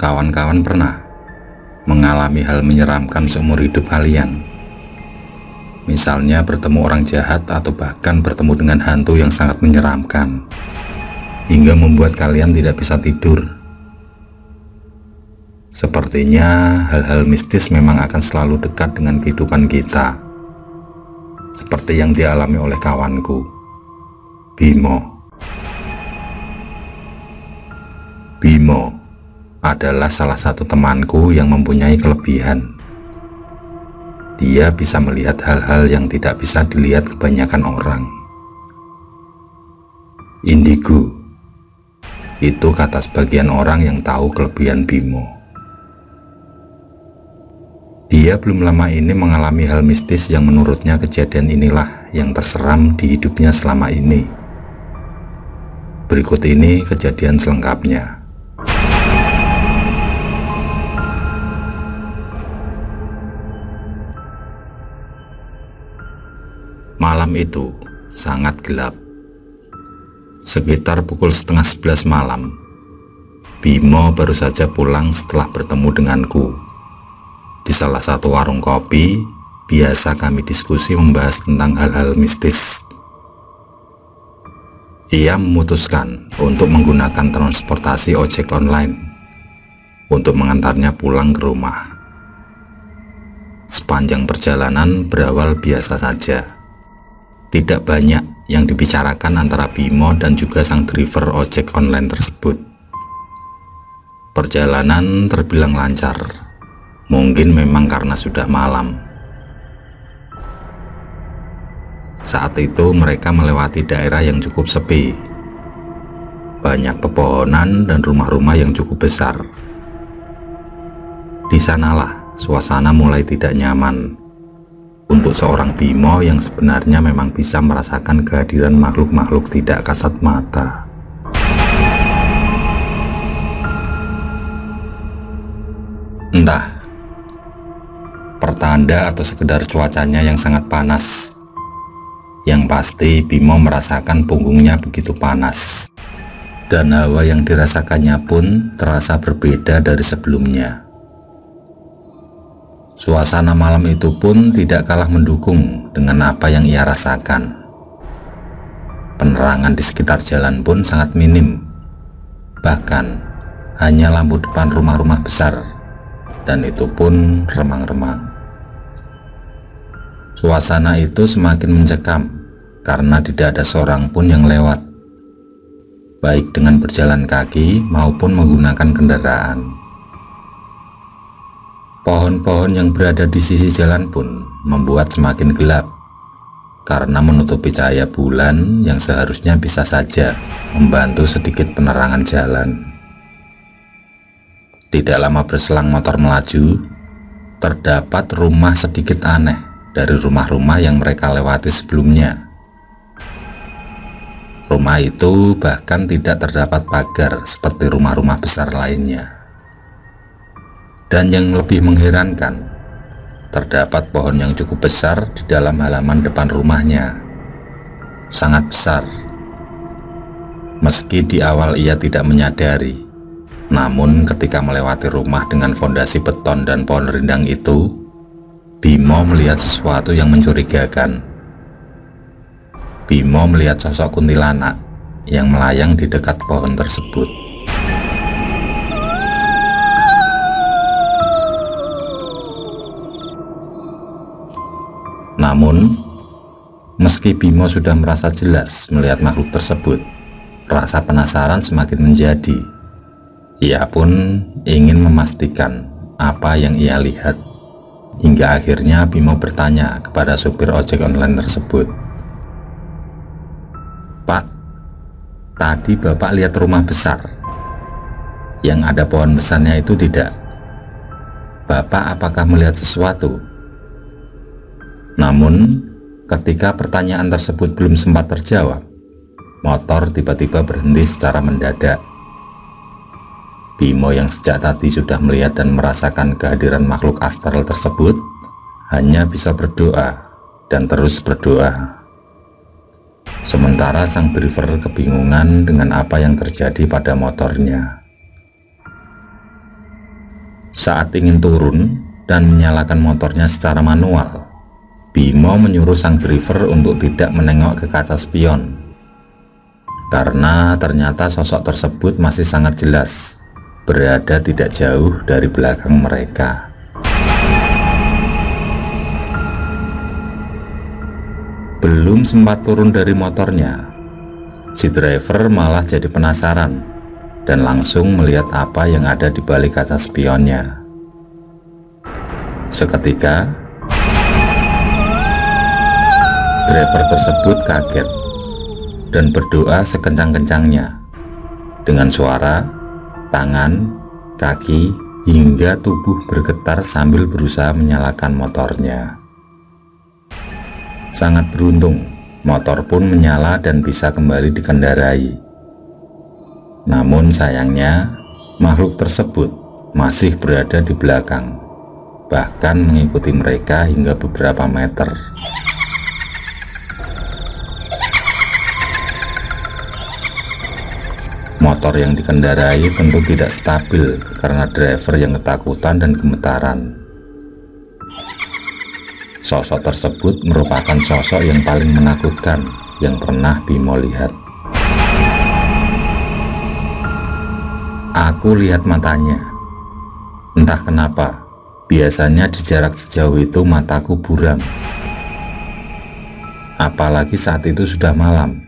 kawan-kawan pernah mengalami hal menyeramkan seumur hidup kalian? Misalnya bertemu orang jahat atau bahkan bertemu dengan hantu yang sangat menyeramkan hingga membuat kalian tidak bisa tidur. Sepertinya hal-hal mistis memang akan selalu dekat dengan kehidupan kita. Seperti yang dialami oleh kawanku, Bimo. Adalah salah satu temanku yang mempunyai kelebihan dia bisa melihat hal-hal yang tidak bisa dilihat kebanyakan orang. Indigo itu kata sebagian orang yang tahu kelebihan Bimo. Dia belum lama ini mengalami hal mistis yang menurutnya kejadian inilah yang terseram di hidupnya selama ini. Berikut ini kejadian selengkapnya. Malam itu sangat gelap. Sekitar pukul setengah sebelas malam, Bimo baru saja pulang setelah bertemu denganku. Di salah satu warung kopi, biasa kami diskusi membahas tentang hal-hal mistis. Ia memutuskan untuk menggunakan transportasi ojek online untuk mengantarnya pulang ke rumah. Sepanjang perjalanan berawal biasa saja tidak banyak yang dibicarakan antara Bimo dan juga sang driver ojek online tersebut. Perjalanan terbilang lancar, mungkin memang karena sudah malam. Saat itu mereka melewati daerah yang cukup sepi. Banyak pepohonan dan rumah-rumah yang cukup besar. Di sanalah suasana mulai tidak nyaman untuk seorang Bimo yang sebenarnya memang bisa merasakan kehadiran makhluk-makhluk tidak kasat mata. Entah, pertanda atau sekedar cuacanya yang sangat panas. Yang pasti Bimo merasakan punggungnya begitu panas. Dan hawa yang dirasakannya pun terasa berbeda dari sebelumnya. Suasana malam itu pun tidak kalah mendukung dengan apa yang ia rasakan. Penerangan di sekitar jalan pun sangat minim. Bahkan hanya lampu depan rumah-rumah besar dan itu pun remang-remang. Suasana itu semakin mencekam karena tidak ada seorang pun yang lewat, baik dengan berjalan kaki maupun menggunakan kendaraan. Pohon-pohon yang berada di sisi jalan pun membuat semakin gelap karena menutupi cahaya bulan yang seharusnya bisa saja membantu sedikit penerangan jalan. Tidak lama berselang motor melaju, terdapat rumah sedikit aneh dari rumah-rumah yang mereka lewati sebelumnya. Rumah itu bahkan tidak terdapat pagar seperti rumah-rumah besar lainnya. Dan yang lebih mengherankan, terdapat pohon yang cukup besar di dalam halaman depan rumahnya. Sangat besar. Meski di awal ia tidak menyadari, namun ketika melewati rumah dengan fondasi beton dan pohon rindang itu, Bimo melihat sesuatu yang mencurigakan. Bimo melihat sosok kuntilanak yang melayang di dekat pohon tersebut. Meski Bimo sudah merasa jelas melihat makhluk tersebut, rasa penasaran semakin menjadi. Ia pun ingin memastikan apa yang ia lihat. Hingga akhirnya Bimo bertanya kepada supir ojek online tersebut. Pak, tadi Bapak lihat rumah besar. Yang ada pohon besarnya itu tidak. Bapak apakah melihat sesuatu? Namun, ketika pertanyaan tersebut belum sempat terjawab, motor tiba-tiba berhenti secara mendadak. Bimo yang sejak tadi sudah melihat dan merasakan kehadiran makhluk astral tersebut hanya bisa berdoa dan terus berdoa. Sementara sang driver kebingungan dengan apa yang terjadi pada motornya. Saat ingin turun dan menyalakan motornya secara manual, Bimo menyuruh sang driver untuk tidak menengok ke kaca spion karena ternyata sosok tersebut masih sangat jelas berada tidak jauh dari belakang mereka. Belum sempat turun dari motornya, si driver malah jadi penasaran dan langsung melihat apa yang ada di balik kaca spionnya. Seketika, driver tersebut kaget dan berdoa sekencang-kencangnya dengan suara, tangan, kaki, hingga tubuh bergetar sambil berusaha menyalakan motornya. Sangat beruntung, motor pun menyala dan bisa kembali dikendarai. Namun sayangnya, makhluk tersebut masih berada di belakang, bahkan mengikuti mereka hingga beberapa meter. Motor yang dikendarai tentu tidak stabil karena driver yang ketakutan dan gemetaran. Sosok tersebut merupakan sosok yang paling menakutkan yang pernah Bimo lihat. Aku lihat matanya. Entah kenapa, biasanya di jarak sejauh itu mataku buram. Apalagi saat itu sudah malam.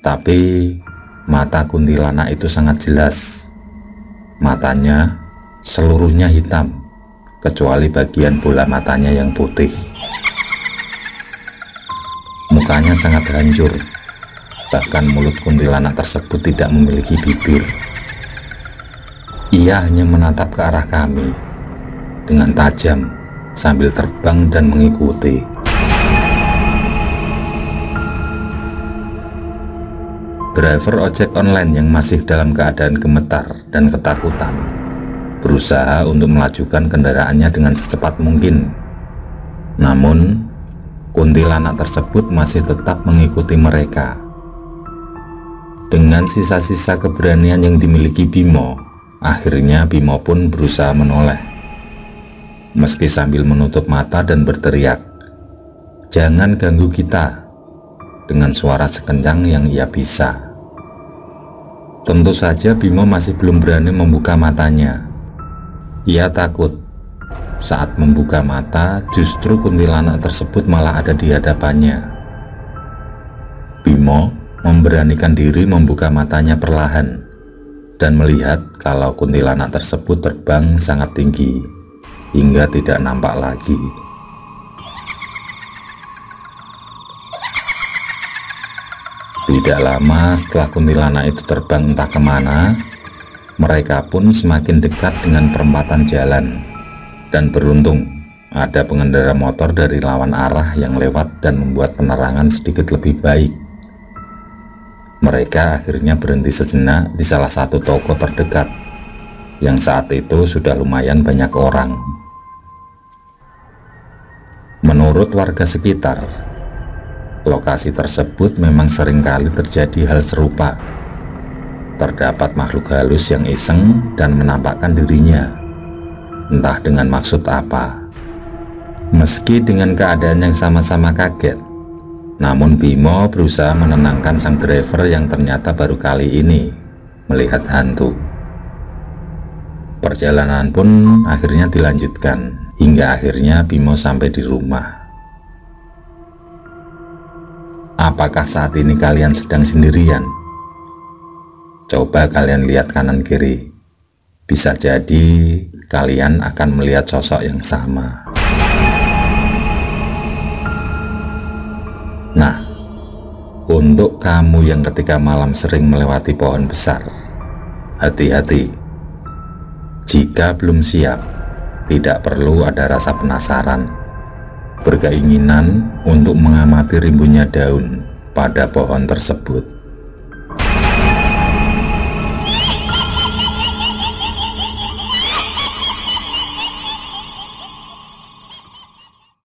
Tapi mata kuntilanak itu sangat jelas. Matanya seluruhnya hitam, kecuali bagian bola matanya yang putih. Mukanya sangat hancur, bahkan mulut kuntilanak tersebut tidak memiliki bibir. Ia hanya menatap ke arah kami dengan tajam sambil terbang dan mengikuti. Driver ojek online yang masih dalam keadaan gemetar dan ketakutan berusaha untuk melajukan kendaraannya dengan secepat mungkin. Namun, kuntilanak tersebut masih tetap mengikuti mereka. Dengan sisa-sisa keberanian yang dimiliki Bimo, akhirnya Bimo pun berusaha menoleh. Meski sambil menutup mata dan berteriak, Jangan ganggu kita, dengan suara sekencang yang ia bisa. Tentu saja Bimo masih belum berani membuka matanya. Ia takut saat membuka mata, justru kuntilanak tersebut malah ada di hadapannya. Bimo memberanikan diri membuka matanya perlahan dan melihat kalau kuntilanak tersebut terbang sangat tinggi hingga tidak nampak lagi. Tidak lama setelah kuntilanak itu terbang entah ke mana, mereka pun semakin dekat dengan perempatan jalan dan beruntung ada pengendara motor dari lawan arah yang lewat dan membuat penerangan sedikit lebih baik. Mereka akhirnya berhenti sejenak di salah satu toko terdekat yang saat itu sudah lumayan banyak orang. Menurut warga sekitar, lokasi tersebut memang sering kali terjadi hal serupa. Terdapat makhluk halus yang iseng dan menampakkan dirinya entah dengan maksud apa. Meski dengan keadaan yang sama-sama kaget, namun Bimo berusaha menenangkan sang driver yang ternyata baru kali ini melihat hantu. Perjalanan pun akhirnya dilanjutkan hingga akhirnya Bimo sampai di rumah. Apakah saat ini kalian sedang sendirian? Coba kalian lihat kanan kiri. Bisa jadi kalian akan melihat sosok yang sama. Nah, untuk kamu yang ketika malam sering melewati pohon besar, hati-hati. Jika belum siap, tidak perlu ada rasa penasaran, berkeinginan untuk mengamati rimbunnya daun pada pohon tersebut.